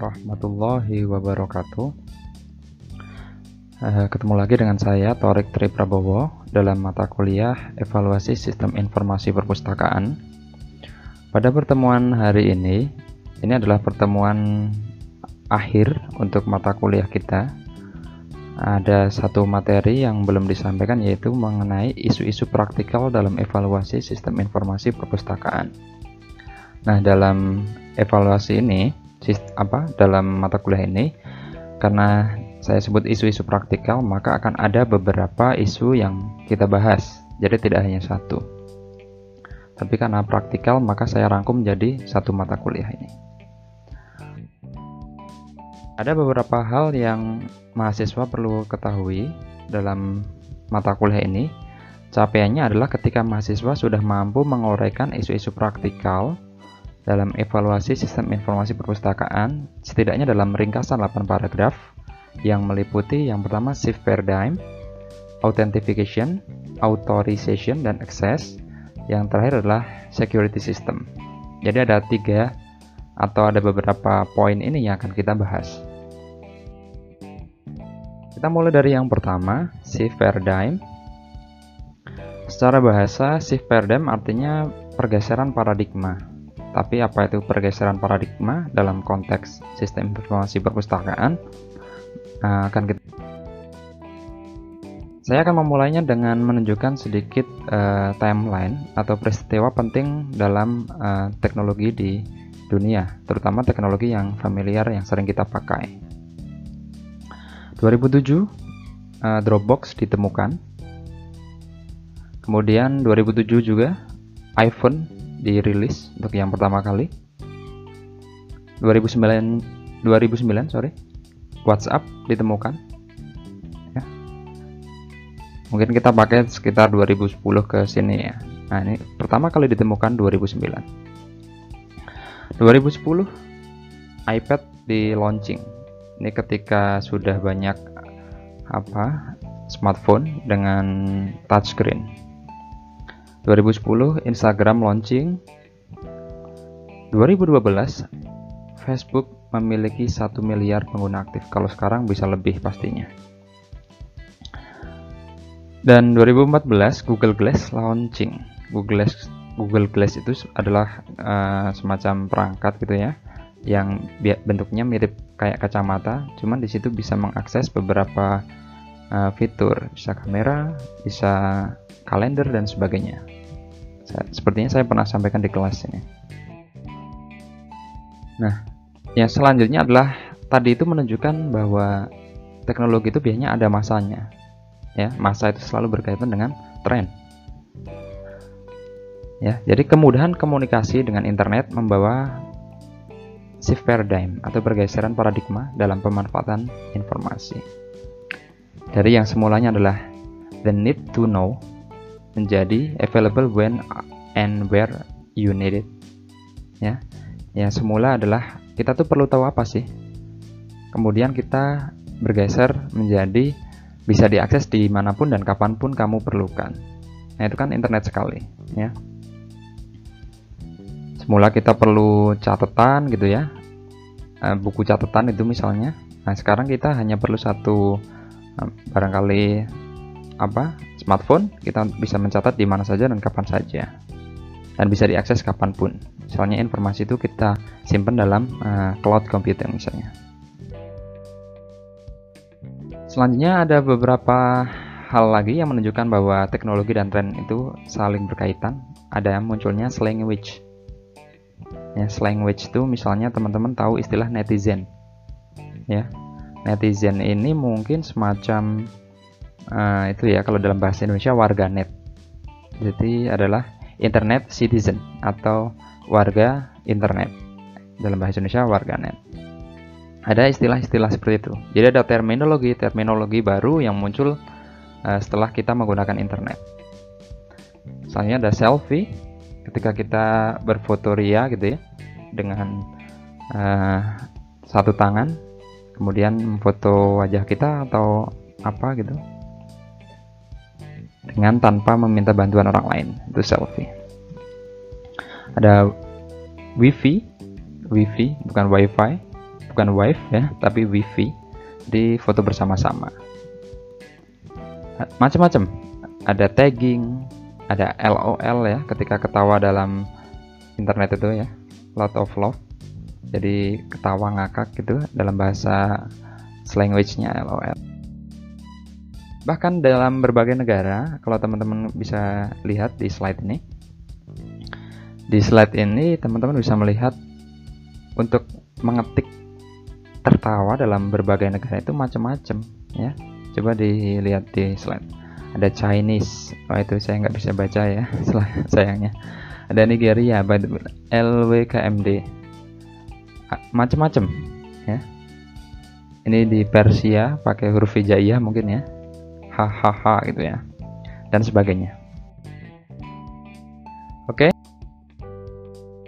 warahmatullahi wabarakatuh. Uh, ketemu lagi dengan saya Torik Tri Prabowo dalam mata kuliah Evaluasi Sistem Informasi Perpustakaan. Pada pertemuan hari ini, ini adalah pertemuan akhir untuk mata kuliah kita. Ada satu materi yang belum disampaikan yaitu mengenai isu-isu praktikal dalam evaluasi sistem informasi perpustakaan. Nah, dalam evaluasi ini, apa dalam mata kuliah ini, karena saya sebut isu-isu praktikal, maka akan ada beberapa isu yang kita bahas. Jadi tidak hanya satu. Tapi karena praktikal, maka saya rangkum menjadi satu mata kuliah ini. Ada beberapa hal yang mahasiswa perlu ketahui dalam mata kuliah ini. Capaiannya adalah ketika mahasiswa sudah mampu menguraikan isu-isu praktikal dalam evaluasi sistem informasi perpustakaan, setidaknya dalam ringkasan 8 paragraf yang meliputi yang pertama shift paradigm, authentication, authorization, dan access. Yang terakhir adalah security system. Jadi ada tiga atau ada beberapa poin ini yang akan kita bahas. Kita mulai dari yang pertama, shift paradigm. Secara bahasa, shift paradigm artinya pergeseran paradigma tapi apa itu pergeseran paradigma dalam konteks sistem informasi perpustakaan uh, akan kita saya akan memulainya dengan menunjukkan sedikit uh, timeline atau peristiwa penting dalam uh, teknologi di dunia, terutama teknologi yang familiar yang sering kita pakai. 2007 uh, Dropbox ditemukan. Kemudian 2007 juga iPhone dirilis untuk yang pertama kali. 2009 2009 sorry. WhatsApp ditemukan ya. mungkin kita pakai sekitar 2010 ke sini ya. Nah ini pertama kali ditemukan 2009 2010 iPad di launching. Ini ketika sudah banyak apa smartphone dengan touchscreen 2010 Instagram launching. 2012 Facebook memiliki 1 miliar pengguna aktif. Kalau sekarang bisa lebih pastinya. Dan 2014 Google Glass launching. Google Glass Google Glass itu adalah uh, semacam perangkat gitu ya yang bentuknya mirip kayak kacamata cuman di situ bisa mengakses beberapa uh, fitur. Bisa kamera bisa kalender dan sebagainya. Sepertinya saya pernah sampaikan di kelas ini. Nah yang selanjutnya adalah tadi itu menunjukkan bahwa teknologi itu biasanya ada masanya ya. Masa itu selalu berkaitan dengan tren. Ya jadi kemudahan komunikasi dengan internet membawa shift paradigm atau pergeseran paradigma dalam pemanfaatan informasi. Dari yang semulanya adalah the need to know menjadi available when and where you need it. Ya yang semula adalah kita tuh perlu tahu apa sih? Kemudian kita bergeser menjadi bisa diakses di mana pun dan kapan pun kamu perlukan. Nah itu kan internet sekali ya. Semula kita perlu catatan gitu ya. Eh, buku catatan itu misalnya. Nah sekarang kita hanya perlu satu eh, barangkali apa smartphone kita bisa mencatat di mana saja dan kapan saja. Dan bisa diakses kapan pun. Misalnya informasi itu kita simpan dalam uh, cloud computing misalnya. Selanjutnya ada beberapa hal lagi yang menunjukkan bahwa teknologi dan tren itu saling berkaitan. Ada yang munculnya slang language ya slang language itu misalnya teman-teman tahu istilah netizen. Ya netizen ini mungkin semacam uh, itu ya kalau dalam bahasa Indonesia warganet. Jadi adalah internet citizen atau warga internet. Dalam bahasa Indonesia warganet. Ada istilah-istilah seperti itu. Jadi ada terminologi-terminologi baru yang muncul uh, setelah kita menggunakan internet. Misalnya ada selfie ketika kita berfoto ria gitu ya dengan uh, satu tangan kemudian memfoto wajah kita atau apa gitu dengan tanpa meminta bantuan orang lain. Itu selfie. Ada wifi. Wifi bukan wifi. Bukan wife ya tapi wifi. Di foto bersama-sama. Macam-macam ada tagging ada LOL ya ketika ketawa dalam internet itu ya. Lot of love. Jadi ketawa ngakak gitu dalam bahasa language-nya LOL bahkan dalam berbagai negara kalau teman-teman bisa lihat di slide ini di slide ini teman-teman bisa melihat untuk mengetik tertawa dalam berbagai negara itu macam-macam ya. Coba dilihat di slide. Ada Chinese. Oh itu saya nggak bisa baca ya sayangnya. Ada Nigeria LWKMD macam-macam ya. Ini di Persia pakai huruf hijaiyah mungkin ya hahaha gitu ya dan sebagainya. Oke.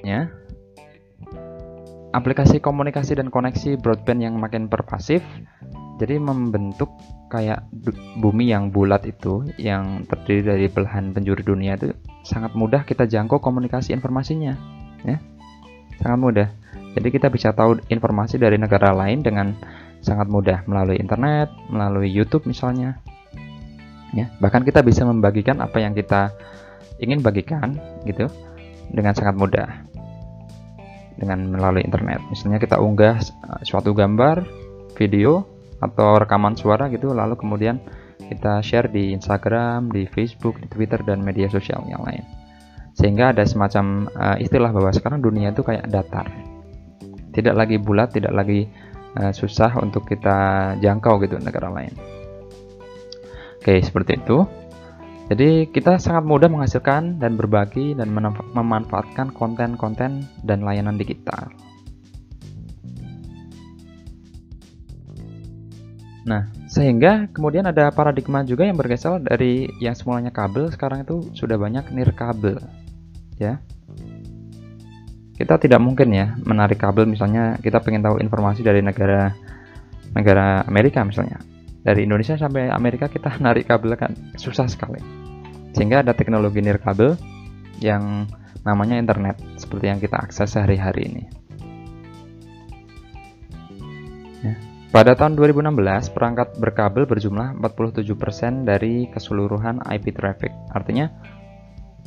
Ya. Aplikasi komunikasi dan koneksi broadband yang makin pervasif jadi membentuk kayak bumi yang bulat itu yang terdiri dari belahan penjuru dunia itu sangat mudah kita jangkau komunikasi informasinya ya. Sangat mudah. Jadi kita bisa tahu informasi dari negara lain dengan sangat mudah. Melalui internet melalui YouTube misalnya ya bahkan kita bisa membagikan apa yang kita ingin bagikan gitu dengan sangat mudah dengan melalui internet. Misalnya kita unggah eh, suatu gambar, video atau rekaman suara gitu lalu kemudian kita share di Instagram, di Facebook, di Twitter dan media sosial yang lain. Sehingga ada semacam uh, istilah bahwa sekarang dunia itu kayak datar. Tidak lagi bulat, tidak lagi uh, susah untuk kita jangkau gitu negara lain. Oke, seperti itu. Jadi kita sangat mudah menghasilkan dan berbagi dan memanfaatkan konten-konten dan layanan digital. Nah, sehingga kemudian ada paradigma juga yang bergeser dari yang semulanya kabel sekarang itu sudah banyak nirkabel. Ya. Kita tidak mungkin ya menarik kabel misalnya kita pengen tahu informasi dari negara negara Amerika misalnya. Dari Indonesia sampai Amerika kita narik kabel kan susah sekali sehingga ada teknologi nirkabel yang namanya internet seperti yang kita akses sehari-hari ini. Ya. Pada tahun 2016, perangkat berkabel berjumlah 47% dari keseluruhan IP traffic. Artinya,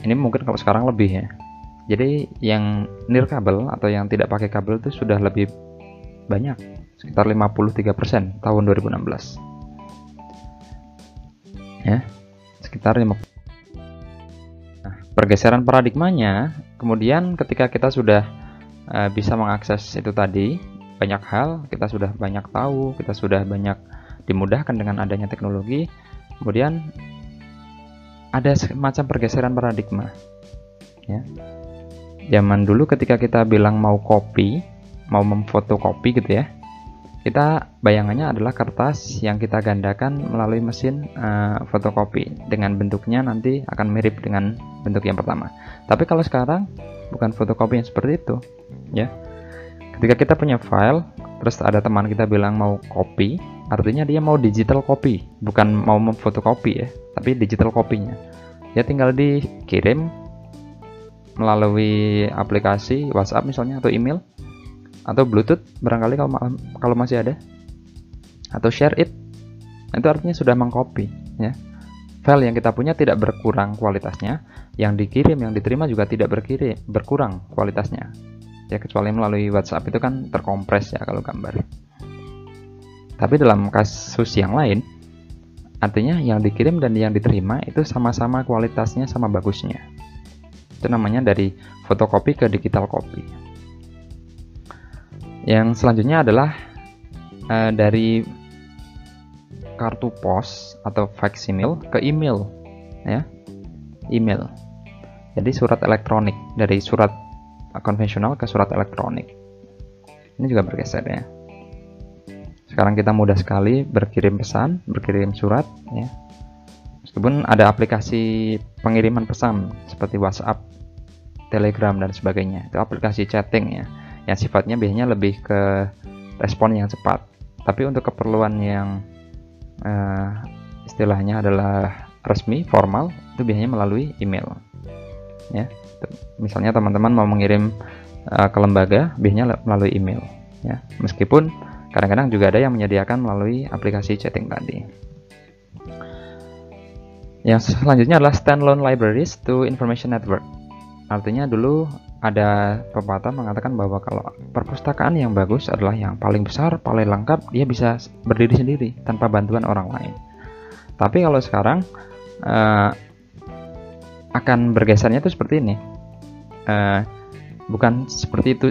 ini mungkin kalau sekarang lebih ya. Jadi yang nirkabel atau yang tidak pakai kabel itu sudah lebih banyak, sekitar 53% tahun 2016. Ya, sekitar 50 pergeseran paradigmanya kemudian ketika kita sudah uh, bisa mengakses itu tadi banyak hal kita sudah banyak tahu kita sudah banyak dimudahkan dengan adanya teknologi kemudian ada semacam pergeseran paradigma ya. Zaman dulu ketika kita bilang mau copy mau memfotokopi gitu ya kita bayangannya adalah kertas yang kita gandakan melalui mesin uh, fotokopi. Dengan bentuknya nanti akan mirip dengan bentuk yang pertama. Tapi kalau sekarang bukan fotokopi yang seperti itu ya. Ketika kita punya file terus ada teman kita bilang mau copy artinya dia mau digital copy bukan mau memfotokopi ya tapi digital kopinya ya tinggal dikirim melalui aplikasi WhatsApp misalnya atau email atau Bluetooth barangkali kalau kalau masih ada. Atau share it. Itu artinya sudah mengcopy ya. File yang kita punya tidak berkurang kualitasnya. Yang dikirim yang diterima juga tidak berkirim berkurang kualitasnya. Ya kecuali melalui WhatsApp itu kan terkompres ya kalau gambar. Tapi dalam kasus yang lain artinya yang dikirim dan yang diterima itu sama-sama kualitasnya sama bagusnya. Itu namanya dari fotokopi ke digital copy yang selanjutnya adalah uh, dari kartu pos atau faksimil ke email ya. Email. Jadi surat elektronik dari surat konvensional ke surat elektronik. Ini juga bergeser ya. Sekarang kita mudah sekali berkirim pesan, berkirim surat ya. Meskipun ada aplikasi pengiriman pesan seperti WhatsApp, Telegram dan sebagainya. Itu aplikasi chatting ya yang sifatnya biasanya lebih ke respon yang cepat. Tapi untuk keperluan yang uh, istilahnya adalah resmi, formal, itu biasanya melalui email. Ya, misalnya teman-teman mau mengirim uh, ke lembaga, biasanya melalui email. ya meskipun kadang-kadang juga ada yang menyediakan melalui aplikasi chatting tadi yang selanjutnya adalah standalone libraries to information network artinya dulu ada pepatah mengatakan bahwa kalau perpustakaan yang bagus adalah yang paling besar, paling lengkap, dia bisa berdiri sendiri tanpa bantuan orang lain. Tapi kalau sekarang uh, akan bergesernya itu seperti ini, uh, bukan seperti itu.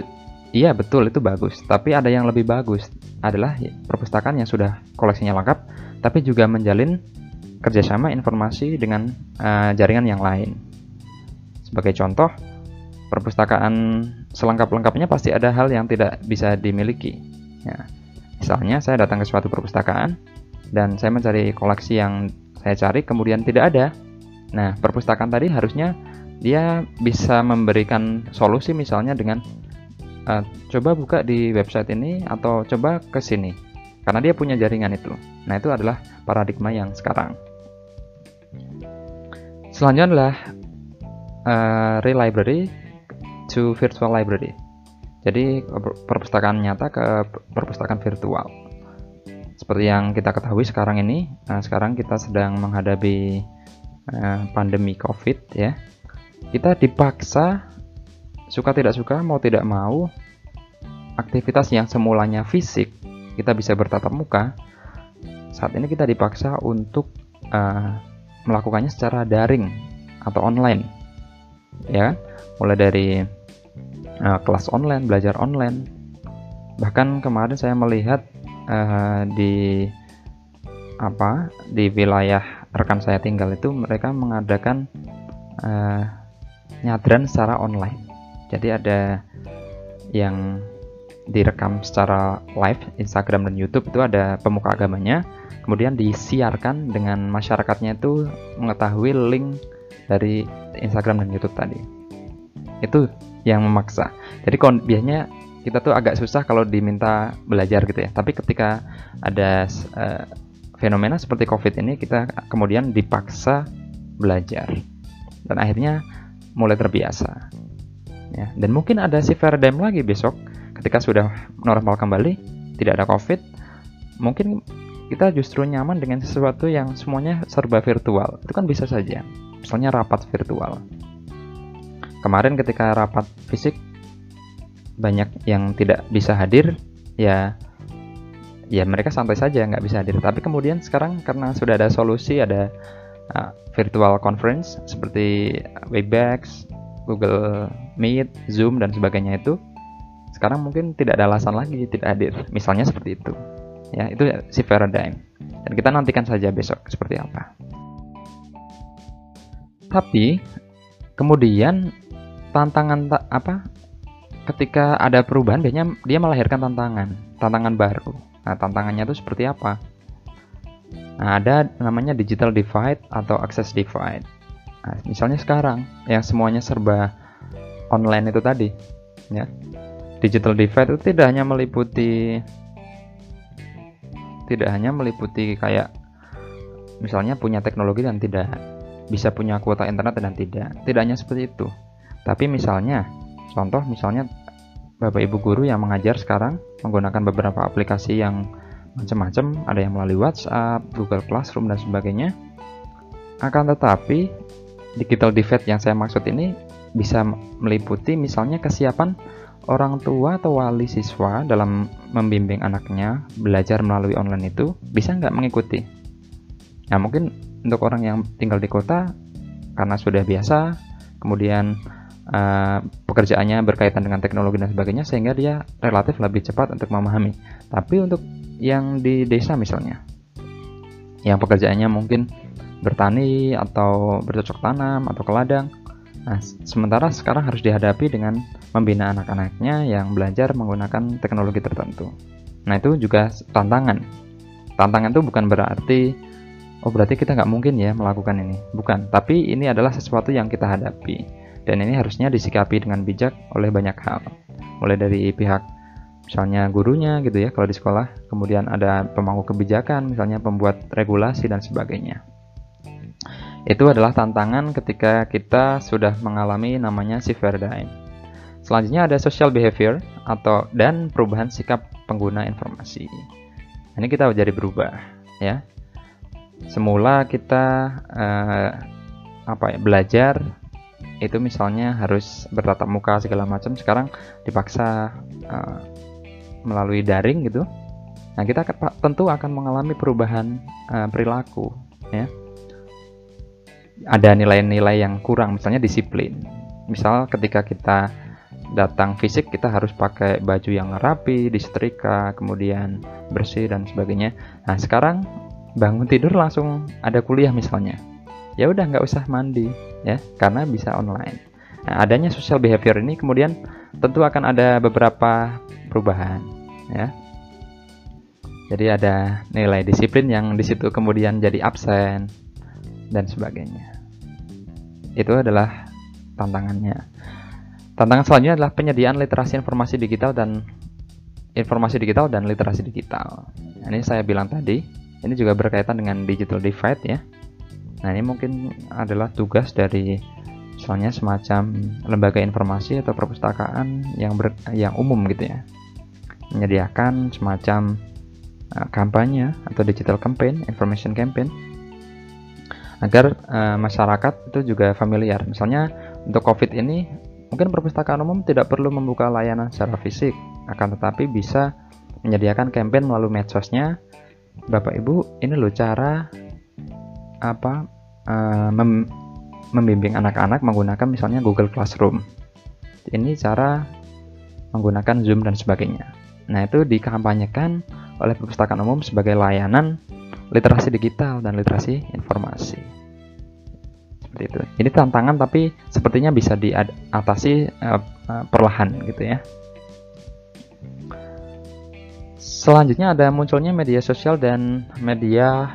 Iya betul itu bagus, tapi ada yang lebih bagus adalah perpustakaan yang sudah koleksinya lengkap, tapi juga menjalin kerjasama informasi dengan uh, jaringan yang lain. Sebagai contoh, perpustakaan selengkap-lengkapnya pasti ada hal yang tidak bisa dimiliki. Ya. Misalnya saya datang ke suatu perpustakaan dan saya mencari koleksi yang saya cari kemudian tidak ada. Nah, perpustakaan tadi harusnya dia bisa memberikan solusi misalnya dengan uh, coba buka di website ini atau coba ke sini. Karena dia punya jaringan itu. Nah, itu adalah paradigma yang sekarang. Selanjutnya adalah uh, relibrary to virtual library. Jadi perpustakaan nyata ke perpustakaan virtual. Seperti yang kita ketahui sekarang ini, nah sekarang kita sedang menghadapi uh, pandemi COVID ya. Kita dipaksa suka tidak suka, mau tidak mau, aktivitas yang semulanya fisik kita bisa bertatap muka, saat ini kita dipaksa untuk uh, melakukannya secara daring atau online, ya? Mulai dari uh, kelas online, belajar online. Bahkan kemarin saya melihat uh, di apa di wilayah rekan saya tinggal itu mereka mengadakan uh, nyadran secara online. Jadi ada yang direkam secara live Instagram dan YouTube itu ada pemuka agamanya, kemudian disiarkan dengan masyarakatnya itu mengetahui link dari Instagram dan YouTube tadi. Itu yang memaksa. Jadi biasanya kita tuh agak susah kalau diminta belajar gitu ya. Tapi ketika ada uh, fenomena seperti COVID ini, kita kemudian dipaksa belajar dan akhirnya mulai terbiasa. Ya, dan mungkin ada si paradigm lagi besok ketika sudah normal kembali, tidak ada COVID, mungkin kita justru nyaman dengan sesuatu yang semuanya serba virtual. Itu kan bisa saja. Misalnya rapat virtual kemarin ketika rapat fisik banyak yang tidak bisa hadir ya ya mereka santai saja nggak bisa hadir. Tapi kemudian sekarang karena sudah ada solusi ada uh, virtual conference seperti Webex, Google Meet, Zoom dan sebagainya itu sekarang mungkin tidak ada alasan lagi tidak hadir. Misalnya seperti itu. Ya itu si paradigm. Dan kita nantikan saja besok seperti apa. Tapi kemudian tantangan ta apa ketika ada perubahan biasanya dia melahirkan tantangan tantangan baru. Nah tantangannya itu seperti apa? Nah ada namanya digital divide atau access divide. Nah, misalnya sekarang yang semuanya serba online itu tadi ya. Digital divide itu tidak hanya meliputi tidak hanya meliputi kayak misalnya punya teknologi dan tidak bisa punya kuota internet dan tidak. Tidak hanya seperti itu tapi misalnya, contoh misalnya Bapak Ibu guru yang mengajar sekarang menggunakan beberapa aplikasi yang macam-macam, ada yang melalui WhatsApp, Google Classroom dan sebagainya. Akan tetapi digital divide yang saya maksud ini bisa meliputi misalnya kesiapan orang tua atau wali siswa dalam membimbing anaknya belajar melalui online itu bisa nggak mengikuti. Nah mungkin untuk orang yang tinggal di kota karena sudah biasa, kemudian uh, pekerjaannya berkaitan dengan teknologi dan sebagainya sehingga dia relatif lebih cepat untuk memahami. Tapi untuk yang di desa misalnya, yang pekerjaannya mungkin bertani atau bercocok tanam atau ke ladang, nah sementara sekarang harus dihadapi dengan membina anak-anaknya yang belajar menggunakan teknologi tertentu. Nah itu juga tantangan. Tantangan itu bukan berarti oh berarti kita nggak mungkin ya melakukan ini, bukan. Tapi ini adalah sesuatu yang kita hadapi dan ini harusnya disikapi dengan bijak oleh banyak hal. Mulai dari pihak misalnya gurunya gitu ya kalau di sekolah, kemudian ada pemangku kebijakan, misalnya pembuat regulasi dan sebagainya. Itu adalah tantangan ketika kita sudah mengalami namanya si paradigm. Selanjutnya ada social behavior atau dan perubahan sikap pengguna informasi. Ini kita jadi berubah ya. Semula kita uh, apa ya belajar itu misalnya harus bertatap muka segala macam sekarang dipaksa uh, melalui daring gitu. Nah kita tentu akan mengalami perubahan uh, perilaku ya. Ada nilai-nilai yang kurang misalnya disiplin. Misal ketika kita datang fisik kita harus pakai baju yang rapi disetrika kemudian bersih dan sebagainya. Nah sekarang bangun tidur langsung ada kuliah misalnya ya udah nggak usah mandi ya karena bisa online. Nah, adanya social behavior ini kemudian tentu akan ada beberapa perubahan ya. Jadi ada nilai disiplin yang di situ kemudian jadi absen dan sebagainya. Itu adalah tantangannya. Tantangan selanjutnya adalah penyediaan literasi informasi digital dan informasi digital dan literasi digital. Ini saya bilang tadi ini juga berkaitan dengan digital divide ya Nah, ini mungkin adalah tugas dari misalnya semacam lembaga informasi atau perpustakaan yang ber, yang umum gitu ya. Menyediakan semacam uh, kampanye atau digital campaign, information campaign agar uh, masyarakat itu juga familiar. Misalnya untuk Covid ini mungkin perpustakaan umum tidak perlu membuka layanan secara fisik, akan tetapi bisa menyediakan campaign melalui medsosnya. Bapak Ibu, ini loh cara apa uh, mem membimbing anak-anak menggunakan misalnya Google Classroom. Ini cara menggunakan Zoom dan sebagainya. Nah, itu dikampanyekan oleh perpustakaan umum sebagai layanan literasi digital dan literasi informasi. Seperti itu. Ini tantangan tapi sepertinya bisa diatasi uh, uh, perlahan gitu ya. Selanjutnya ada munculnya media sosial dan media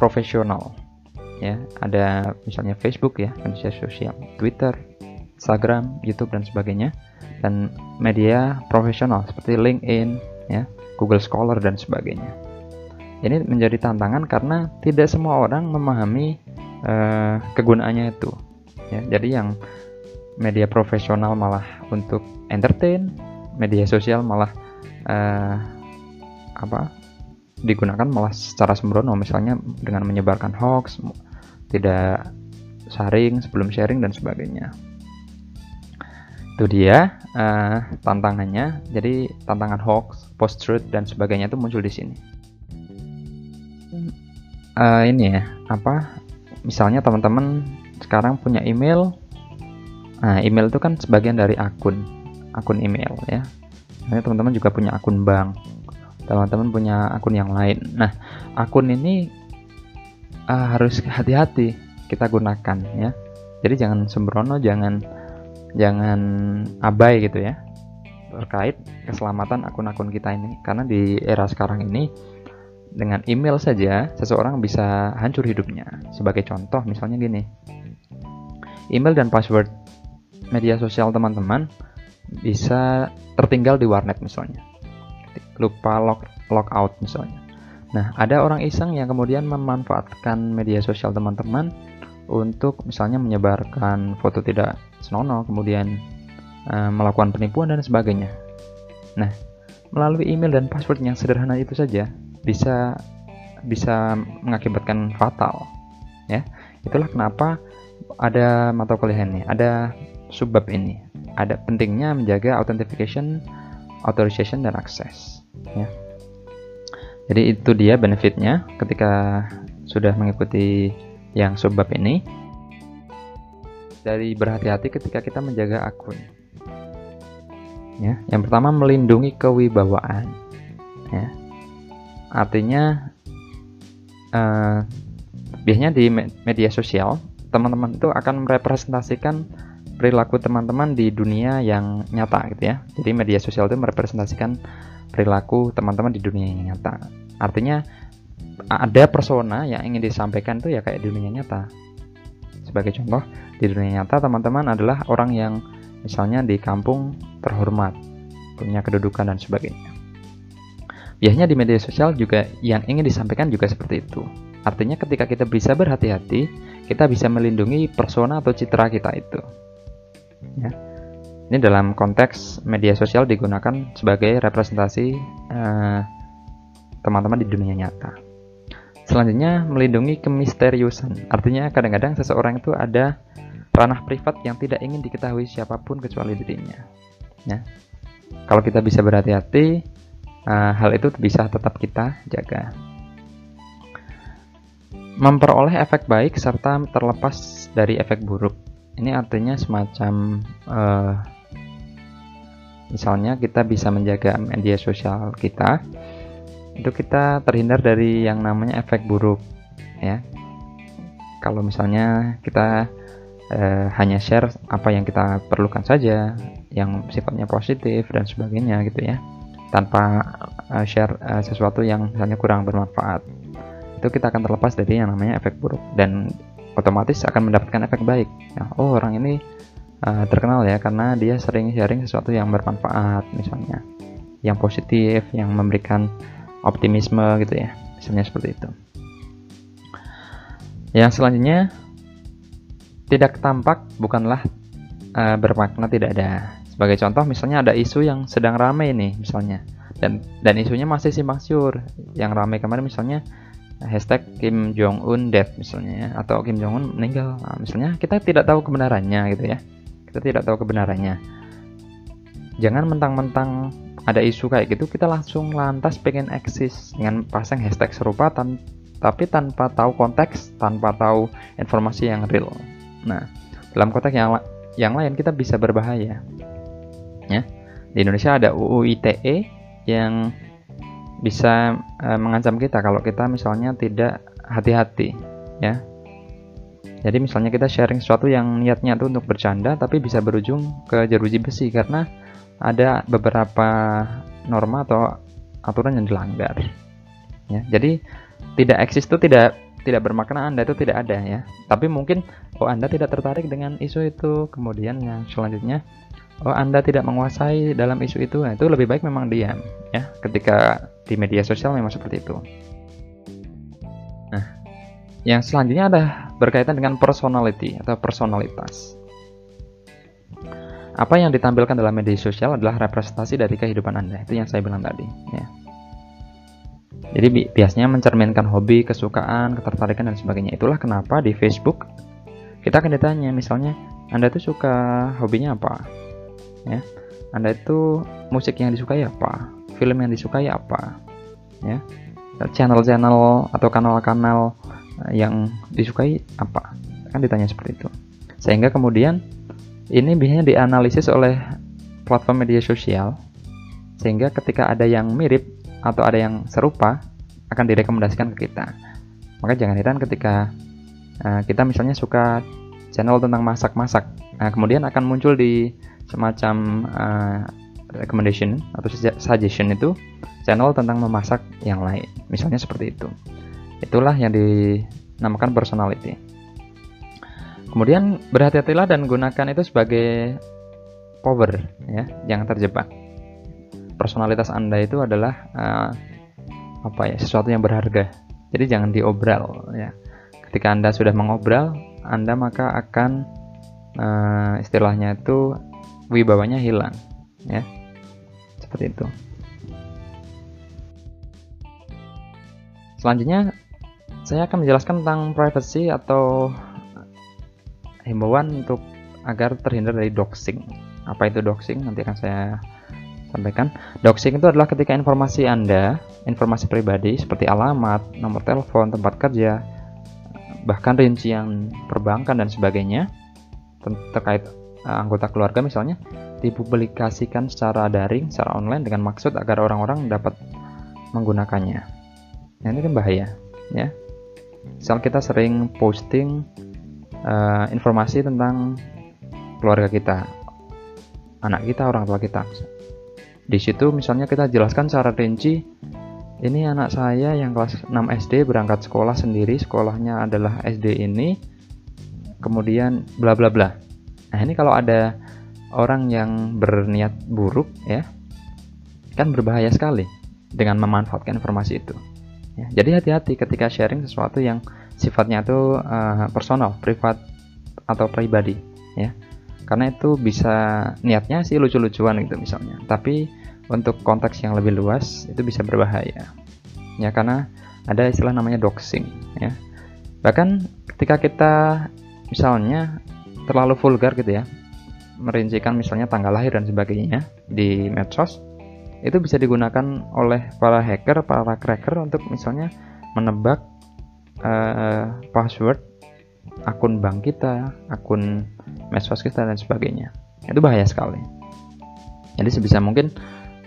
profesional ya. Ada misalnya Facebook ya media sosial Twitter Instagram YouTube dan sebagainya. Dan media profesional seperti LinkedIn ya Google Scholar dan sebagainya. Ini menjadi tantangan karena tidak semua orang memahami uh, kegunaannya itu ya. Jadi yang media profesional malah untuk entertain media sosial malah uh, apa digunakan malah secara sembrono misalnya dengan menyebarkan hoax tidak sharing sebelum sharing dan sebagainya. Itu dia uh, tantangannya. Jadi tantangan hoax post truth dan sebagainya itu muncul di sini. Uh, ini ya apa? Misalnya teman-teman sekarang punya email. Nah email itu kan sebagian dari akun akun email ya. Teman-teman juga punya akun bank teman-teman punya akun yang lain. Nah akun ini uh, harus hati-hati kita gunakan ya. Jadi jangan sembrono, jangan jangan abai gitu ya terkait keselamatan akun-akun kita ini karena di era sekarang ini dengan email saja seseorang bisa hancur hidupnya. Sebagai contoh misalnya gini. Email dan password media sosial teman-teman bisa tertinggal di warnet misalnya. Lupa log logout misalnya. Nah, ada orang iseng yang kemudian memanfaatkan media sosial teman-teman untuk misalnya menyebarkan foto tidak senonoh, kemudian e, melakukan penipuan dan sebagainya. Nah, melalui email dan password yang sederhana itu saja bisa bisa mengakibatkan fatal. Ya, itulah kenapa ada mata kuliah ini, ada subbab ini. Ada pentingnya menjaga authentication, authorization dan akses. Ya. Jadi itu dia benefitnya ketika sudah mengikuti yang subbab ini. Dari berhati-hati ketika kita menjaga akun. Ya, yang pertama melindungi kewibawaan. Ya. Artinya uh, biasanya di media sosial teman-teman itu akan merepresentasikan perilaku teman-teman di dunia yang nyata gitu ya. Jadi media sosial itu merepresentasikan perilaku teman-teman di dunia yang nyata. Artinya ada persona yang ingin disampaikan itu ya kayak di dunia nyata. Sebagai contoh, di dunia nyata teman-teman adalah orang yang misalnya di kampung terhormat, punya kedudukan dan sebagainya. Biasanya di media sosial juga yang ingin disampaikan juga seperti itu. Artinya ketika kita bisa berhati-hati, kita bisa melindungi persona atau citra kita itu. Ya. Ini dalam konteks media sosial digunakan sebagai representasi eh, teman-teman di dunia nyata. Selanjutnya, melindungi kemisteriusan. Artinya kadang-kadang seseorang itu ada ranah privat yang tidak ingin diketahui siapa pun kecuali dirinya. Ya. Kalau kita bisa berhati-hati, uh, hal itu bisa tetap kita jaga. Memperoleh efek baik serta terlepas dari efek buruk. Ini artinya semacam uh, misalnya kita bisa menjaga media sosial kita itu kita terhindar dari yang namanya efek buruk ya. Kalau misalnya kita eh, hanya share apa yang kita perlukan saja yang sifatnya positif dan sebagainya gitu ya tanpa uh, share uh, sesuatu yang misalnya kurang bermanfaat itu kita akan terlepas dari yang namanya efek buruk. Dan otomatis akan mendapatkan efek baik. Ya, oh orang ini uh, terkenal ya karena dia sering sharing sesuatu yang bermanfaat misalnya. Yang positif yang memberikan optimisme gitu ya. Misalnya seperti itu. Yang selanjutnya tidak tampak bukanlah uh, bermakna tidak ada. Sebagai contoh misalnya ada isu yang sedang ramai nih misalnya. Dan dan isunya masih simpang siur yang ramai kemarin misalnya hashtag Kim Jong Un death misalnya ya, atau Kim Jong Un meninggal. Nah, misalnya kita tidak tahu kebenarannya gitu ya. Kita tidak tahu kebenarannya. Jangan mentang-mentang ada isu kayak gitu kita langsung lantas pengen eksis dengan pasang hashtag serupa tan tapi tanpa tahu konteks tanpa tahu informasi yang real. Nah dalam konteks yang yang lain kita bisa berbahaya. Ya di Indonesia ada UU ITE yang bisa e, mengancam kita kalau kita misalnya tidak hati-hati ya. Jadi misalnya kita sharing sesuatu yang niatnya itu untuk bercanda tapi bisa berujung ke jeruji besi karena ada beberapa norma atau aturan yang dilanggar. Ya, jadi tidak eksis itu tidak tidak bermakna Anda itu tidak ada ya. Tapi mungkin oh Anda tidak tertarik dengan isu itu. Kemudian yang selanjutnya oh Anda tidak menguasai dalam isu itu. Nah, itu lebih baik memang diam ya. Ketika di media sosial memang seperti itu. Nah, yang selanjutnya ada berkaitan dengan personality atau personalitas. Apa yang ditampilkan dalam media sosial adalah representasi dari kehidupan Anda. Itu yang saya bilang tadi. Ya. Jadi bi biasanya mencerminkan hobi, kesukaan, ketertarikan dan sebagainya. Itulah kenapa di Facebook kita akan ditanya, misalnya Anda itu suka hobinya apa? Ya. Anda itu musik yang disukai apa? Film yang disukai apa? Ya. Channel-channel atau kanal-kanal yang disukai apa? Kan ditanya seperti itu. Sehingga kemudian ini biasanya dianalisis oleh platform media sosial sehingga ketika ada yang mirip atau ada yang serupa akan direkomendasikan ke kita. Maka jangan heran ketika uh, kita misalnya suka channel tentang masak-masak, nah, kemudian akan muncul di semacam uh, recommendation atau suggestion itu channel tentang memasak yang lain, misalnya seperti itu. Itulah yang dinamakan personality. Kemudian berhati-hatilah dan gunakan itu sebagai power ya, jangan terjebak. Personalitas Anda itu adalah uh, apa ya, sesuatu yang berharga. Jadi jangan diobral ya. Ketika Anda sudah mengobral, Anda maka akan uh, istilahnya itu wibawanya hilang ya. Seperti itu. Selanjutnya saya akan menjelaskan tentang privacy atau himbauan untuk agar terhindar dari doxing. Apa itu doxing? Nanti akan saya sampaikan. Doxing itu adalah ketika informasi Anda, informasi pribadi seperti alamat, nomor telepon, tempat kerja, bahkan rincian perbankan dan sebagainya terkait uh, anggota keluarga misalnya dipublikasikan secara daring, secara online dengan maksud agar orang-orang dapat menggunakannya. Nah, ini kan bahaya, ya. Misal kita sering posting uh, informasi tentang keluarga kita, anak kita, orang tua kita. Di situ misalnya kita jelaskan secara rinci, ini anak saya yang kelas 6 SD berangkat sekolah sendiri, sekolahnya adalah SD ini, kemudian bla bla bla. Nah ini kalau ada orang yang berniat buruk ya, kan berbahaya sekali dengan memanfaatkan informasi itu. Ya, jadi hati-hati ketika sharing sesuatu yang sifatnya itu uh, personal, privat atau pribadi ya. karena itu bisa niatnya sih lucu-lucuan gitu misalnya. Tapi untuk konteks yang lebih luas itu bisa berbahaya. Ya karena ada istilah namanya doxing ya. Bahkan ketika kita misalnya terlalu vulgar gitu ya merincikan misalnya tanggal lahir dan sebagainya di medsos itu bisa digunakan oleh para hacker, para cracker untuk misalnya menebak uh, password akun bank kita, akun medsos kita dan sebagainya. Itu bahaya sekali. Jadi sebisa mungkin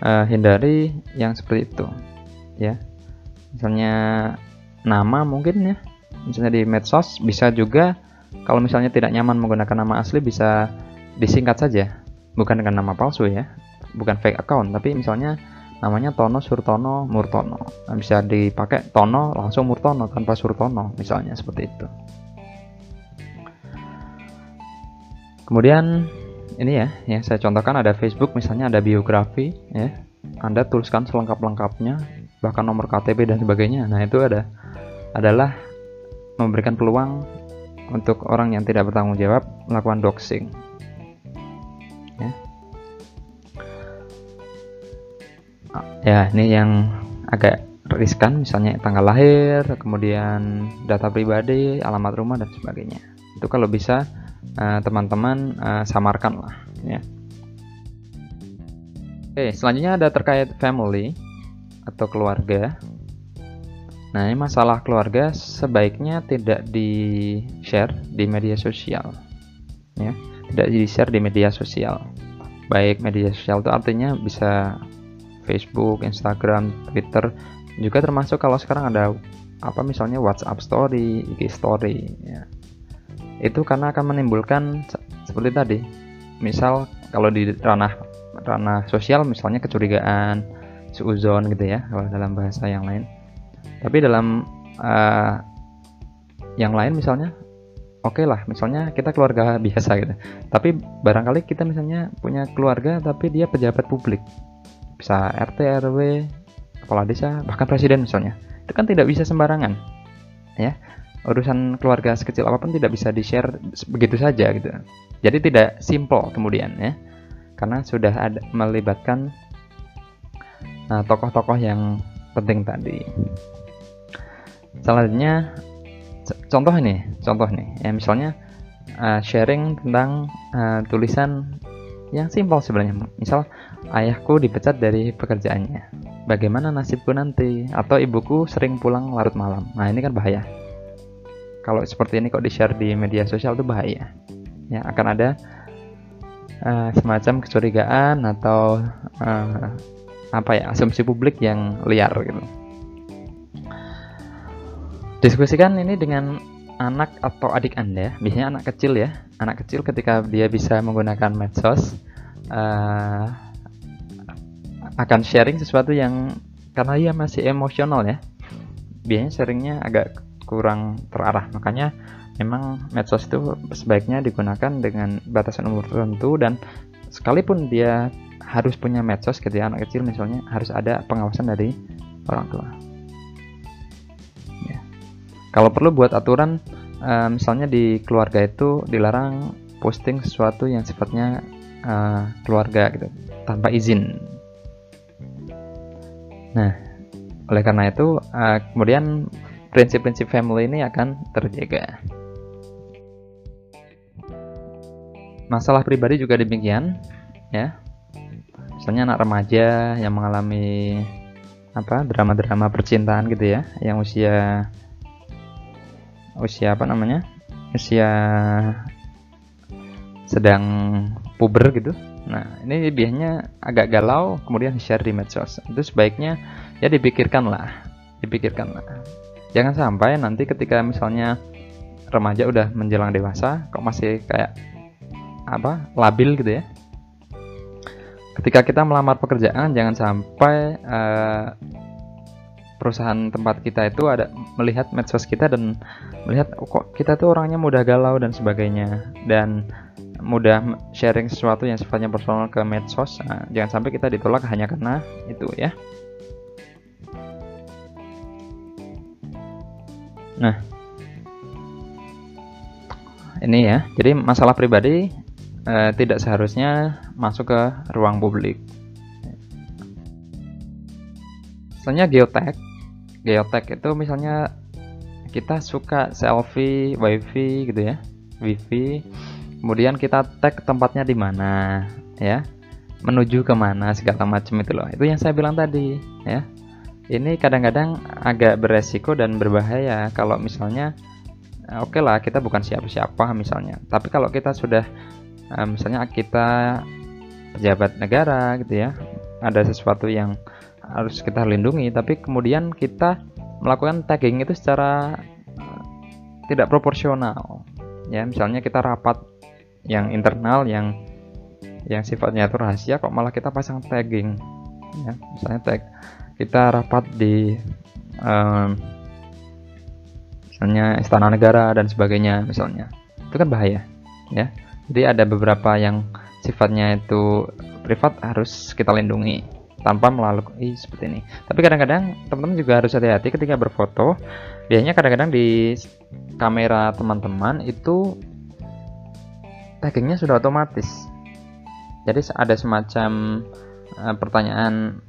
uh, hindari yang seperti itu, ya. Misalnya nama mungkin ya, misalnya di medsos bisa juga kalau misalnya tidak nyaman menggunakan nama asli bisa disingkat saja, bukan dengan nama palsu ya, bukan fake account, tapi misalnya namanya Tono Surtono Murtono. Nah, bisa dipakai Tono langsung Murtono tanpa Surtono, misalnya seperti itu. Kemudian ini ya, ya saya contohkan ada Facebook misalnya ada biografi ya. Anda tuliskan selengkap-lengkapnya, bahkan nomor KTP dan sebagainya. Nah, itu ada adalah memberikan peluang untuk orang yang tidak bertanggung jawab melakukan doxing. Ya, ini yang agak riskan misalnya tanggal lahir, kemudian data pribadi, alamat rumah dan sebagainya. Itu kalau bisa Eh, teman-teman uh, samarkan lah ya. Oke, selanjutnya ada terkait family atau keluarga. Nah, ini masalah keluarga sebaiknya tidak di-share di media sosial. Ya, tidak di-share di media sosial. Baik media sosial itu artinya bisa Facebook, Instagram, Twitter, juga termasuk kalau sekarang ada apa misalnya WhatsApp story, IG story ya. Itu karena akan menimbulkan seperti tadi misal kalau di ranah ranah sosial misalnya kecurigaan seuzon gitu ya kalau dalam bahasa yang lain. Tapi dalam uh, yang lain misalnya oke okay lah misalnya kita keluarga biasa gitu. Tapi barangkali kita misalnya punya keluarga tapi dia pejabat publik bisa RT RW kepala desa bahkan presiden misalnya itu kan tidak bisa sembarangan ya urusan keluarga sekecil apa pun tidak bisa di-share begitu saja gitu. Jadi tidak simple kemudian ya. Karena sudah ada melibatkan nah, tokoh-tokoh yang penting tadi. Selanjutnya contoh ini, contoh nih. Ya misalnya uh, sharing tentang uh, tulisan yang simpel sebenarnya. Misal ayahku dipecat dari pekerjaannya. Bagaimana nasibku nanti? Atau ibuku sering pulang larut malam. Nah, ini kan bahaya kalau seperti ini kok di share di media sosial itu bahaya ya akan ada uh, semacam kecurigaan atau uh, apa ya asumsi publik yang liar gitu diskusikan ini dengan anak atau adik anda biasanya anak kecil ya anak kecil ketika dia bisa menggunakan medsos uh, akan sharing sesuatu yang karena dia masih emosional ya. Biasanya sharingnya agak kurang terarah. Makanya memang medsos itu sebaiknya digunakan dengan batasan umur tertentu dan sekalipun dia harus punya medsos ketika anak kecil misalnya harus ada pengawasan dari orang tua. Ya. kalau perlu buat aturan uh, misalnya di keluarga itu dilarang posting sesuatu yang sifatnya uh, keluarga gitu tanpa izin nah oleh karena itu uh, kemudian prinsip-prinsip family ini akan terjaga. Masalah pribadi juga demikian, ya. Misalnya anak remaja yang mengalami apa drama-drama percintaan gitu ya, yang usia usia apa namanya, usia sedang puber gitu. Nah, ini biasanya agak galau, kemudian share di medsos. Itu sebaiknya ya dipikirkan lah, dipikirkan jangan sampai nanti ketika misalnya remaja udah menjelang dewasa kok masih kayak apa labil gitu ya? Ketika kita melamar pekerjaan jangan sampai uh, perusahaan tempat kita itu ada melihat medsos kita dan melihat oh, kok kita tuh orangnya mudah galau dan sebagainya. Dan mudah sharing sesuatu yang sifatnya personal ke medsos nah, jangan sampai kita ditolak hanya karena itu ya Nah, ini ya. Jadi masalah pribadi uh, tidak seharusnya masuk ke ruang publik. Misalnya geotag, geotag itu misalnya kita suka selfie wifi gitu ya, wifi, kemudian kita tag tempatnya di mana, ya, menuju ke mana segala macam itu loh. Itu yang saya bilang tadi, ya. Ini kadang-kadang agak beresiko dan berbahaya kalau misalnya oke okay lah kita bukan siapa-siapa misalnya tapi kalau kita sudah uh, misalnya kita pejabat negara gitu ya ada sesuatu yang harus kita lindungi tapi kemudian kita melakukan tagging itu secara uh, tidak proporsional ya misalnya kita rapat yang internal yang yang sifatnya itu rahasia kok malah kita pasang tagging ya misalnya tag kita rapat di um, misalnya istana negara dan sebagainya misalnya itu kan bahaya ya jadi ada beberapa yang sifatnya itu privat harus kita lindungi tanpa melalui seperti ini. Tapi kadang-kadang teman-teman juga harus hati-hati ketika berfoto. Biasanya kadang-kadang di kamera teman-teman itu taggingnya sudah otomatis. Jadi ada semacam uh, pertanyaan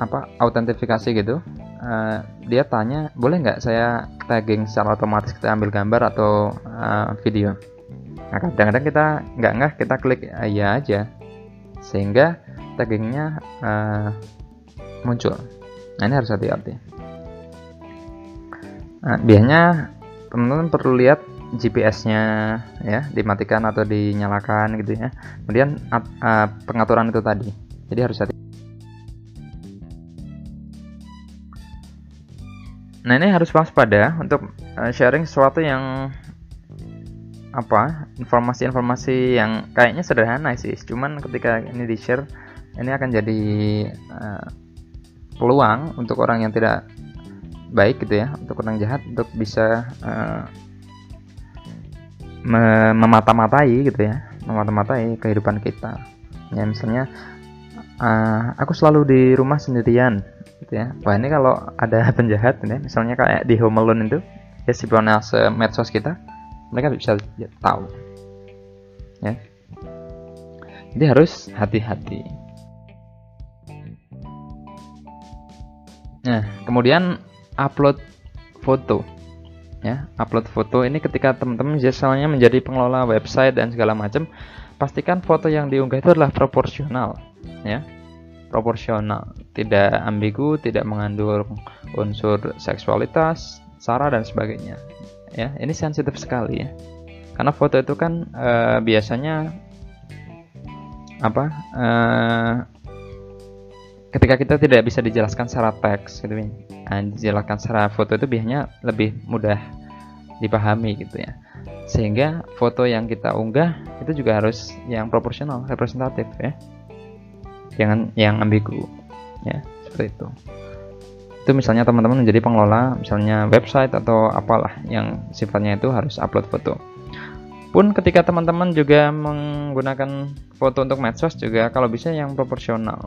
apa autentifikasi gitu. Uh, dia tanya boleh nggak saya tagging secara otomatis kita ambil gambar atau uh, video Nah kadang-kadang kita nggak nggak kita klik iya aja sehingga taggingnya uh, muncul. Nah ini harus hati-hati. Nah, biasanya teman-teman perlu lihat GPS-nya ya dimatikan atau dinyalakan gitu ya. Kemudian uh, pengaturan itu tadi. Jadi harus hati. Nah ini harus waspada untuk uh, sharing sesuatu yang apa informasi-informasi yang kayaknya sederhana sih cuman ketika ini di share ini akan jadi uh, peluang untuk orang yang tidak baik gitu ya untuk orang jahat untuk bisa uh, memata-matai gitu ya. Memata-matai kehidupan kita. Ya misalnya uh, aku selalu di rumah sendirian gitu ya. Wah ini kalau ada penjahat ya misalnya kayak di Home Alone itu ya si medsos kita mereka bisa tahu. Ya. Jadi harus hati-hati. Nah kemudian upload foto ya upload foto ini ketika teman-teman misalnya menjadi pengelola website dan segala macam pastikan foto yang diunggah itu adalah proporsional ya. Proporsional tidak ambigu tidak mengandung unsur seksualitas sara dan sebagainya ya. Ini sensitif sekali ya. Karena foto itu kan e, biasanya apa e, ketika kita tidak bisa dijelaskan secara teks gitu nah, dijelaskan secara foto itu biasanya lebih mudah dipahami gitu ya. Sehingga foto yang kita unggah itu juga harus yang proporsional representatif ya. Jangan yang ambigu ya seperti itu. Itu misalnya teman-teman menjadi pengelola misalnya website atau apalah yang sifatnya itu harus upload foto. Pun ketika teman-teman juga menggunakan foto untuk medsos juga kalau bisa yang proporsional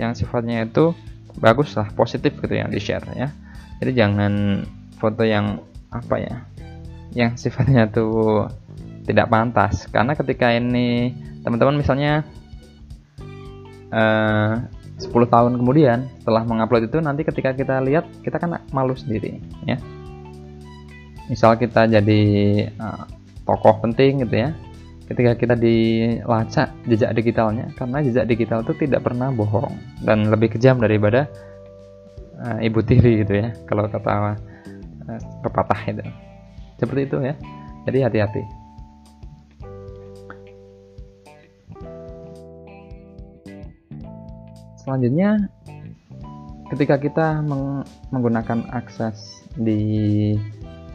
yang sifatnya itu bagus lah positif gitu yang di share ya. Jadi jangan foto yang apa ya yang sifatnya tuh tidak pantas. Karena ketika ini teman-teman misalnya uh, 10 tahun kemudian setelah mengupload itu nanti ketika kita lihat kita kan malu sendiri ya. Misal kita jadi uh, tokoh penting gitu ya ketika kita dilacak jejak digitalnya karena jejak digital itu tidak pernah bohong dan lebih kejam daripada uh, ibu tiri gitu ya kalau kata uh, pepatah itu. Seperti itu ya. Jadi hati-hati. Selanjutnya ketika kita meng menggunakan akses di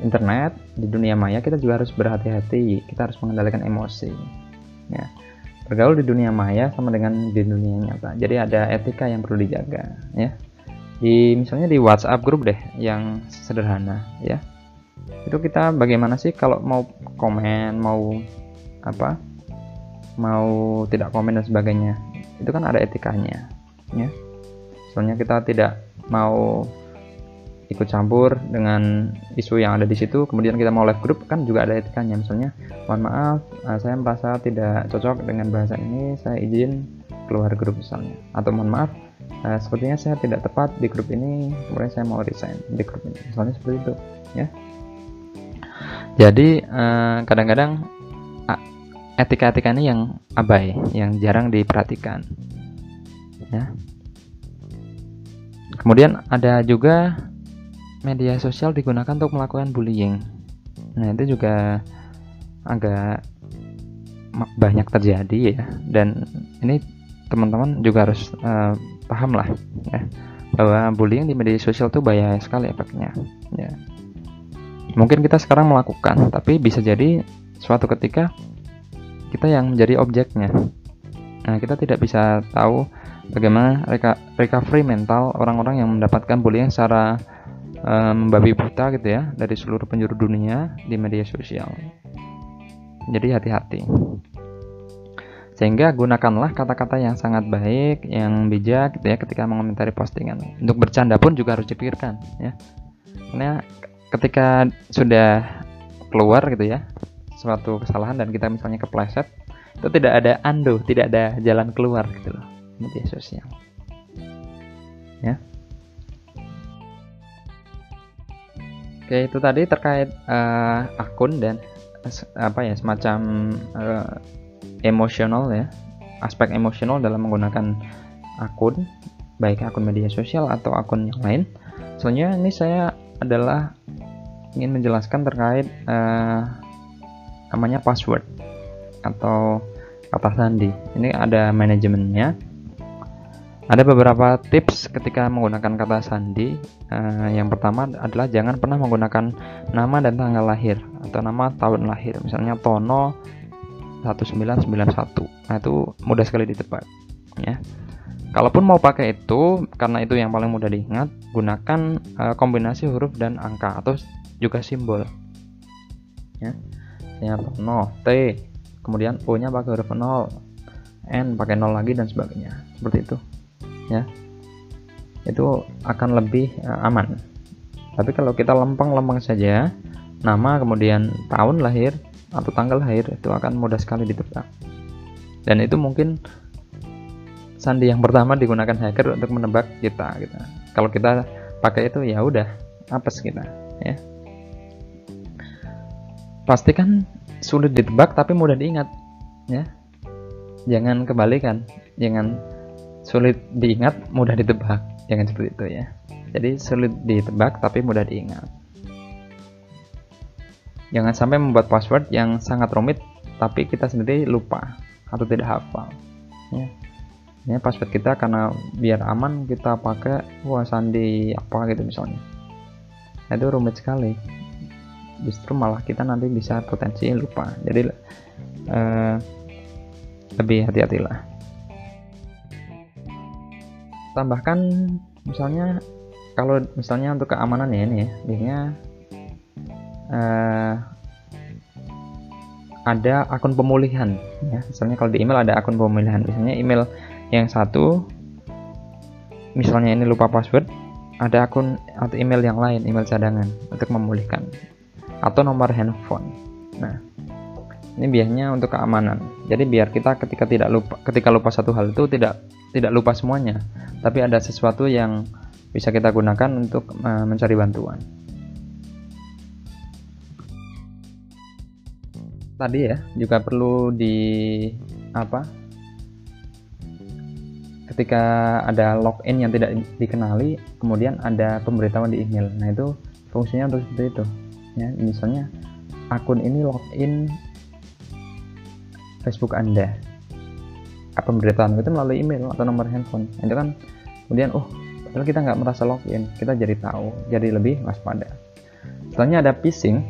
internet di dunia maya kita juga harus berhati-hati kita harus mengendalikan emosi ya. Bergaul di dunia maya sama dengan di dunia nyata. Jadi ada etika yang perlu dijaga ya. Di misalnya di WhatsApp grup deh yang sederhana ya. Itu kita bagaimana sih kalau mau komen mau apa mau tidak komen dan sebagainya itu kan ada etikanya ya. Soalnya kita tidak mau ikut campur dengan isu yang ada di situ. Kemudian kita mau live group kan juga ada etikanya. Misalnya mohon maaf uh, saya merasa tidak cocok dengan bahasa ini saya izin keluar grup misalnya. Atau mohon maaf uh, sepertinya saya tidak tepat di grup ini kemudian saya mau resign di grup ini. Misalnya seperti itu ya. Jadi uh, kadang-kadang etika-etika ini yang abai yang jarang diperhatikan ya. Kemudian ada juga media sosial digunakan untuk melakukan bullying. Nah, itu juga agak banyak terjadi ya. Dan ini teman-teman juga harus uh, paham lah ya bahwa bullying di media sosial itu bahaya sekali efeknya. Ya. Mungkin kita sekarang melakukan, tapi bisa jadi suatu ketika kita yang menjadi objeknya. Nah, kita tidak bisa tahu bagaimana recovery mental orang-orang yang mendapatkan bullying secara membabi buta gitu ya dari seluruh penjuru dunia di media sosial. Jadi hati-hati. Sehingga gunakanlah kata-kata yang sangat baik, yang bijak gitu ya ketika mengomentari postingan. Untuk bercanda pun juga harus dipikirkan ya. Karena ketika sudah keluar gitu ya suatu kesalahan dan kita misalnya kepleset itu tidak ada undo, tidak ada jalan keluar gitu loh media sosial. Ya. Oke, itu tadi terkait uh, akun dan apa ya semacam uh, emosional ya, aspek emosional dalam menggunakan akun, baik akun media sosial atau akun yang lain. Soalnya ini saya adalah ingin menjelaskan terkait uh, namanya password atau kata sandi. Ini ada manajemennya ada beberapa tips ketika menggunakan kata sandi. Uh, yang pertama adalah jangan pernah menggunakan nama dan tanggal lahir atau nama tahun lahir. Misalnya Tono 1991. Nah, itu mudah sekali ditebak, ya. Kalaupun mau pakai itu, karena itu yang paling mudah diingat, gunakan uh, kombinasi huruf dan angka atau juga simbol. Ya. Misalnya Tono T, kemudian O-nya pakai huruf 0, N pakai 0 lagi dan sebagainya. Seperti itu ya itu akan lebih uh, aman. Tapi kalau kita lempeng-lempeng saja nama kemudian tahun lahir atau tanggal lahir itu akan mudah sekali ditebak. Dan itu mungkin sandi yang pertama digunakan hacker untuk menebak kita gitu. Kalau kita pakai itu ya udah apes kita ya. Pastikan sulit ditebak tapi mudah diingat ya. Jangan kebalikan jangan sulit diingat, mudah ditebak. Jangan seperti itu ya. Jadi sulit ditebak tapi mudah diingat. Jangan sampai membuat password yang sangat rumit tapi kita sendiri lupa atau tidak hafal. Ya. Ini password kita karena biar aman kita pakai wah sandi apa gitu misalnya. Nah, itu rumit sekali. Justru malah kita nanti bisa potensi lupa. Jadi eh, lebih hati-hatilah tambahkan misalnya kalau misalnya untuk keamanan ya ini ya biasanya uh, ada akun pemulihan ya. Misalnya kalau di email ada akun pemulihan. Misalnya email yang satu misalnya ini lupa password ada akun atau email yang lain email cadangan untuk memulihkan. Atau nomor handphone. Nah ini biasanya untuk keamanan. Jadi biar kita ketika tidak lupa ketika lupa satu hal itu tidak tidak lupa semuanya. Tapi ada sesuatu yang bisa kita gunakan untuk uh, mencari bantuan. Tadi ya juga perlu di apa? Ketika ada login yang tidak dikenali kemudian ada pemberitahuan di email. Nah itu fungsinya untuk seperti itu ya. Misalnya akun ini login Facebook Anda. Apa pemberitahuan itu melalui email atau nomor handphone. Itu kan kemudian oh padahal kita nggak merasa login. Kita jadi tahu jadi lebih waspada. Selanjutnya ada phishing.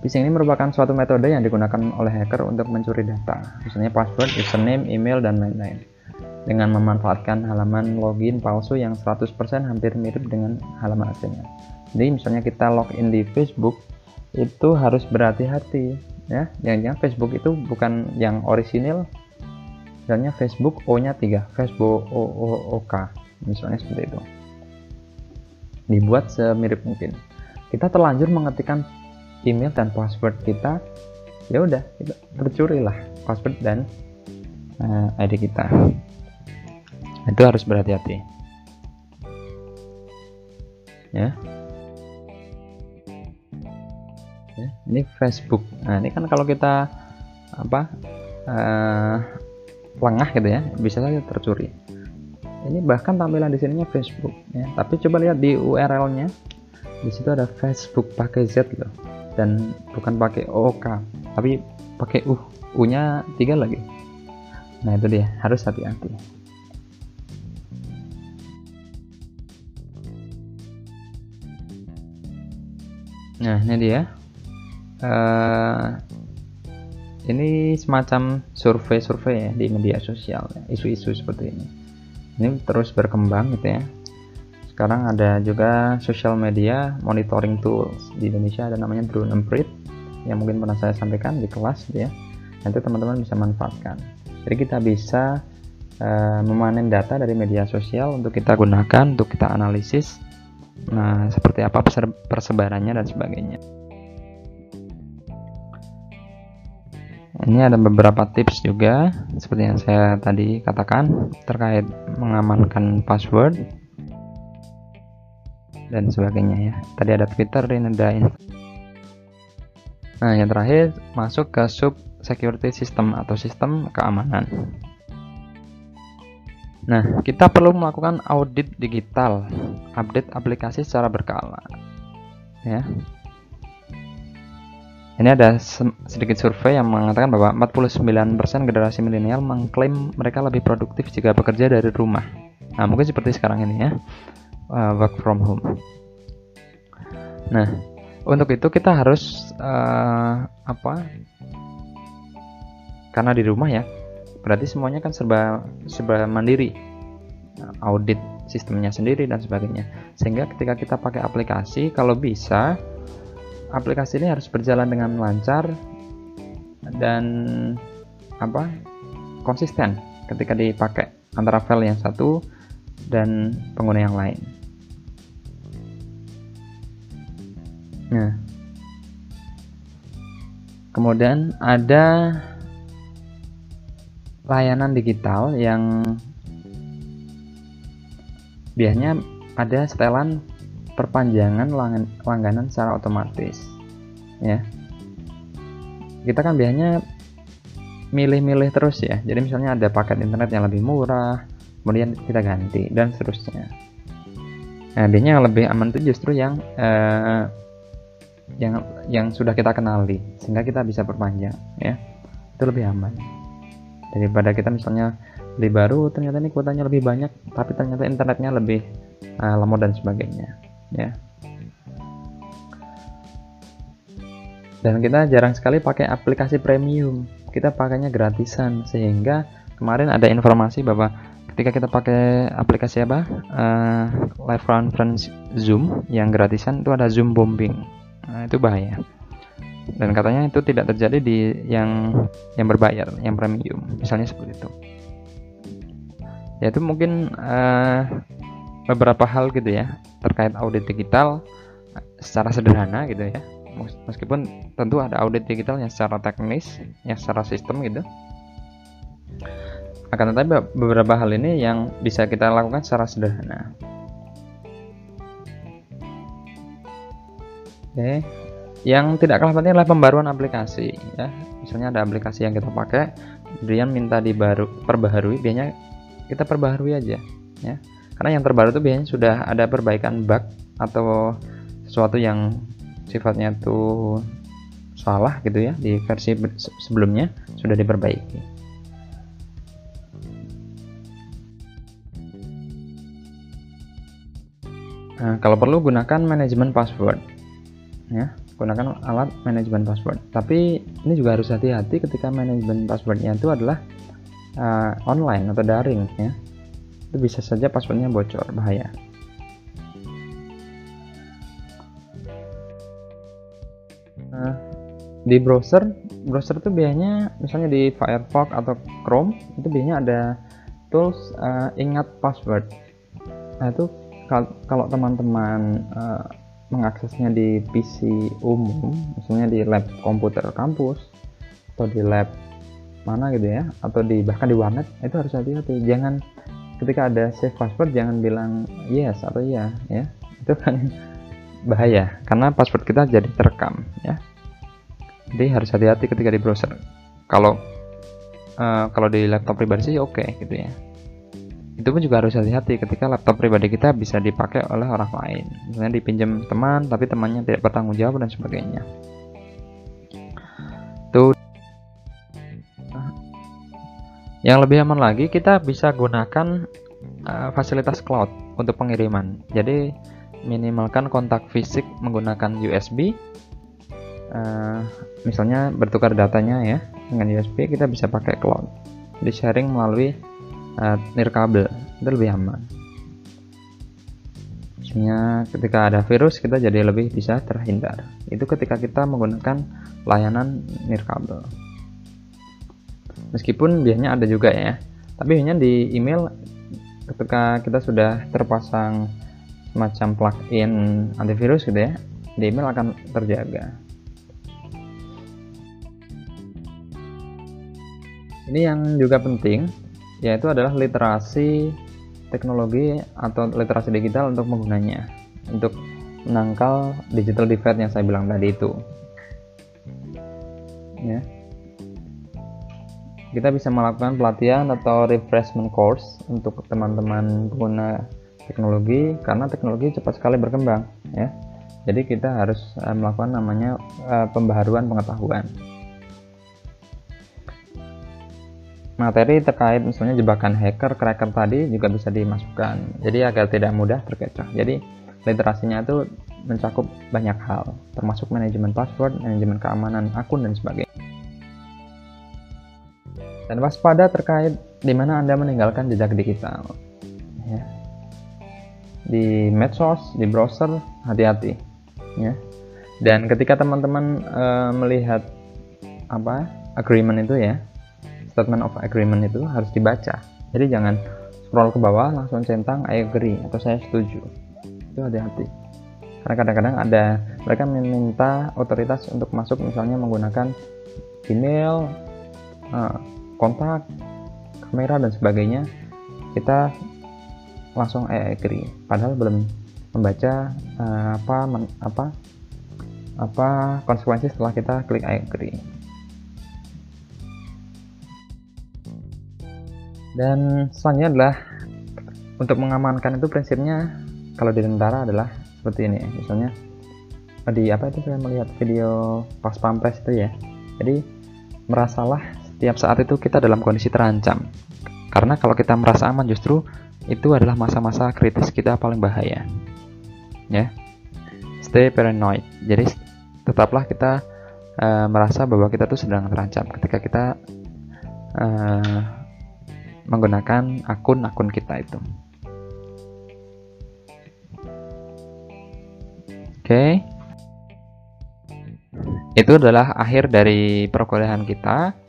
Phishing ini merupakan suatu metode yang digunakan oleh hacker untuk mencuri data. Misalnya password username email dan lain-lain. Dengan memanfaatkan halaman login palsu yang 100% hampir mirip dengan halaman aslinya. Jadi misalnya kita login di Facebook itu harus berhati-hati ya jangan-jangan Facebook itu bukan yang orisinil. Misalnya Facebook O nya 3 Facebook O, o, o K. Misalnya seperti itu. Dibuat semirip mungkin. Kita terlanjur mengetikkan email dan password kita ya udah kita tercuri lah password dan uh, eh, ID kita. Itu harus berhati-hati. Ya ya ini Facebook. Nah ini kan kalau kita apa uh, lengah gitu ya bisa saja tercuri. Ini bahkan tampilan di sininya Facebook ya. Tapi coba lihat di URL nya di situ ada Facebook pakai Z loh dan bukan pakai OK tapi pakai U U nya tiga lagi. Nah itu dia harus hati-hati. Nah ini dia uh, ini semacam survei-survei ya di media sosial ya, isu-isu seperti ini. Ini terus berkembang gitu ya. Sekarang ada juga social media monitoring tools di Indonesia ada namanya Drone Emprit yang mungkin pernah saya sampaikan di kelas gitu ya. Nanti teman-teman bisa manfaatkan. Jadi kita bisa uh, memanen data dari media sosial untuk kita gunakan untuk kita analisis Nah, seperti apa persebarannya dan sebagainya. Ini ada beberapa tips juga, seperti yang saya tadi katakan, terkait mengamankan password dan sebagainya ya. Tadi ada Twitter, ini ada Nah, yang terakhir masuk ke sub security system atau sistem keamanan. Nah, kita perlu melakukan audit digital, update aplikasi secara berkala. Ya. Ini ada sedikit survei yang mengatakan bahwa 49% generasi milenial mengklaim mereka lebih produktif jika bekerja dari rumah. Nah, mungkin seperti sekarang ini ya, uh, work from home. Nah, untuk itu kita harus uh, apa? Karena di rumah ya, berarti semuanya kan serba serba mandiri audit sistemnya sendiri dan sebagainya sehingga ketika kita pakai aplikasi kalau bisa aplikasi ini harus berjalan dengan lancar dan apa konsisten ketika dipakai antara file yang satu dan pengguna yang lain. Nah. Kemudian ada layanan digital yang biasanya ada setelan perpanjangan langganan secara otomatis ya. Kita kan biasanya milih-milih terus ya. Jadi misalnya ada paket internet yang lebih murah kemudian kita ganti dan seterusnya. Nah biasanya yang lebih aman itu justru yang eh, yang yang sudah kita kenali sehingga kita bisa perpanjang ya. Itu lebih aman. Daripada kita misalnya beli baru ternyata ini kuotanya lebih banyak tapi ternyata internetnya lebih uh, lama dan sebagainya ya. Dan kita jarang sekali pakai aplikasi premium. Kita pakainya gratisan sehingga kemarin ada informasi bahwa ketika kita pakai aplikasi apa? Uh, live conference zoom yang gratisan itu ada zoom bombing. Nah, itu bahaya. Dan katanya itu tidak terjadi di yang yang berbayar yang premium. Misalnya seperti itu. Ya itu mungkin uh, beberapa hal gitu ya terkait audit digital secara sederhana gitu ya. Meskipun tentu ada audit digital yang secara teknis yang secara sistem gitu. Akan tetapi beberapa hal ini yang bisa kita lakukan secara sederhana. Oke. Yang tidak kalah penting adalah pembaruan aplikasi ya. Misalnya ada aplikasi yang kita pakai kemudian minta dibaru perbaharui biasanya kita perbaharui aja ya karena yang terbaru itu biasanya sudah ada perbaikan bug atau sesuatu yang sifatnya itu salah gitu ya di versi sebelumnya sudah diperbaiki. Nah, kalau perlu gunakan manajemen password ya. Gunakan alat manajemen password. Tapi ini juga harus hati-hati ketika manajemen passwordnya itu adalah uh, online atau daring ya itu bisa saja passwordnya bocor bahaya nah, di browser browser itu biasanya misalnya di Firefox atau Chrome itu biasanya ada tools uh, ingat password nah itu kalau teman-teman uh, mengaksesnya di PC umum, misalnya di lab komputer kampus atau di lab mana gitu ya, atau di bahkan di warnet itu harus hati-hati. Jangan ketika ada save password jangan bilang yes atau iya ya. Itu kan bahaya karena password kita jadi terekam ya. Jadi harus hati-hati ketika di browser. Kalau uh, kalau di laptop pribadi sih oke okay, gitu ya itu pun juga harus hati-hati ketika laptop pribadi kita bisa dipakai oleh orang lain misalnya dipinjam teman tapi temannya tidak bertanggung jawab dan sebagainya yang lebih aman lagi kita bisa gunakan uh, fasilitas cloud untuk pengiriman. Jadi minimalkan kontak fisik menggunakan USB uh, eh, misalnya bertukar datanya ya dengan USB kita bisa pakai cloud. Di sharing melalui uh, nirkabel itu lebih aman. Maksudnya ketika ada virus kita jadi lebih bisa terhindar. Itu ketika kita menggunakan layanan nirkabel meskipun biasanya ada juga ya tapi biasanya di email ketika kita sudah terpasang semacam plugin antivirus gitu ya di email akan terjaga. Ini yang juga penting yaitu adalah literasi teknologi atau literasi digital untuk menggunanya untuk menangkal digital divide yang saya bilang tadi itu. Ya kita bisa melakukan pelatihan atau refreshment course untuk teman-teman pengguna teknologi karena teknologi cepat sekali berkembang ya jadi kita harus uh, melakukan namanya uh, pembaharuan pengetahuan materi terkait misalnya jebakan hacker, cracker tadi juga bisa dimasukkan. Jadi agar tidak mudah terkecoh. Jadi literasinya itu mencakup banyak hal, termasuk manajemen password, manajemen keamanan akun dan sebagainya. Dan waspada terkait di mana Anda meninggalkan jejak digital. Ya. Di medsos, di browser, hati-hati. Ya. Dan ketika teman-teman uh, melihat apa agreement itu ya, statement of agreement itu harus dibaca jadi jangan scroll ke bawah langsung centang I agree atau saya setuju itu hati-hati karena kadang-kadang ada mereka meminta otoritas untuk masuk misalnya menggunakan email eh, kontak kamera dan sebagainya kita langsung I agree padahal belum membaca uh, apa men, apa apa konsekuensi setelah kita klik I agree dan selanjutnya adalah untuk mengamankan itu prinsipnya kalau di tentara adalah seperti ini. Misalnya di apa itu saya melihat video pas pampres itu ya. Jadi merasalah setiap saat itu kita dalam kondisi terancam karena kalau kita merasa aman justru itu adalah masa-masa kritis kita paling bahaya ya stay paranoid jadi tetaplah kita uh, merasa bahwa kita tuh sedang terancam ketika kita uh, menggunakan akun-akun kita itu. Oke. Okay. Itu adalah akhir dari perkuliahan kita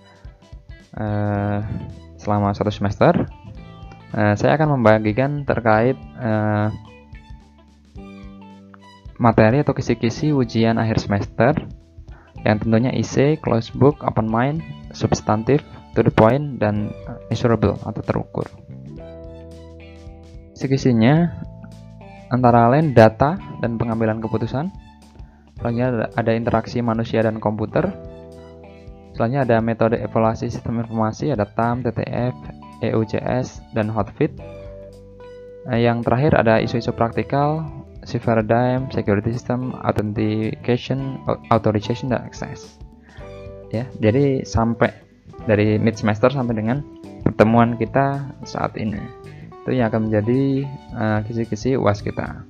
uh, selama satu semester. Uh, saya akan membagikan terkait uh, materi atau kisi-kisi ujian akhir semester yang tentunya IC, close book, open mind, substantif, to the point dan measurable atau terukur. Sekisinya antara lain data dan pengambilan keputusan. Selanjutnya ada interaksi manusia dan komputer. Selanjutnya ada metode evaluasi sistem informasi, ada TAM, TTF, EUCS, dan Hotfit. Nah, yang terakhir ada isu-isu praktikal, paradigm, security system, authentication, authorization, dan access. Ya, jadi sampai dari mid semester sampai dengan pertemuan kita saat ini itu yang akan menjadi uh, kisi-kisi uas kita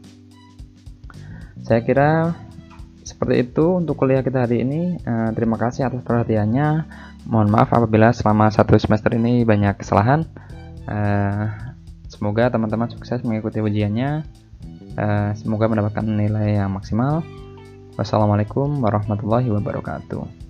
saya kira seperti itu untuk kuliah kita hari ini. Uh, terima kasih atas perhatiannya. Mohon maaf apabila selama satu semester ini banyak kesalahan. Uh, semoga teman-teman sukses mengikuti ujiannya. Uh, semoga mendapatkan nilai yang maksimal. Wassalamualaikum warahmatullahi wabarakatuh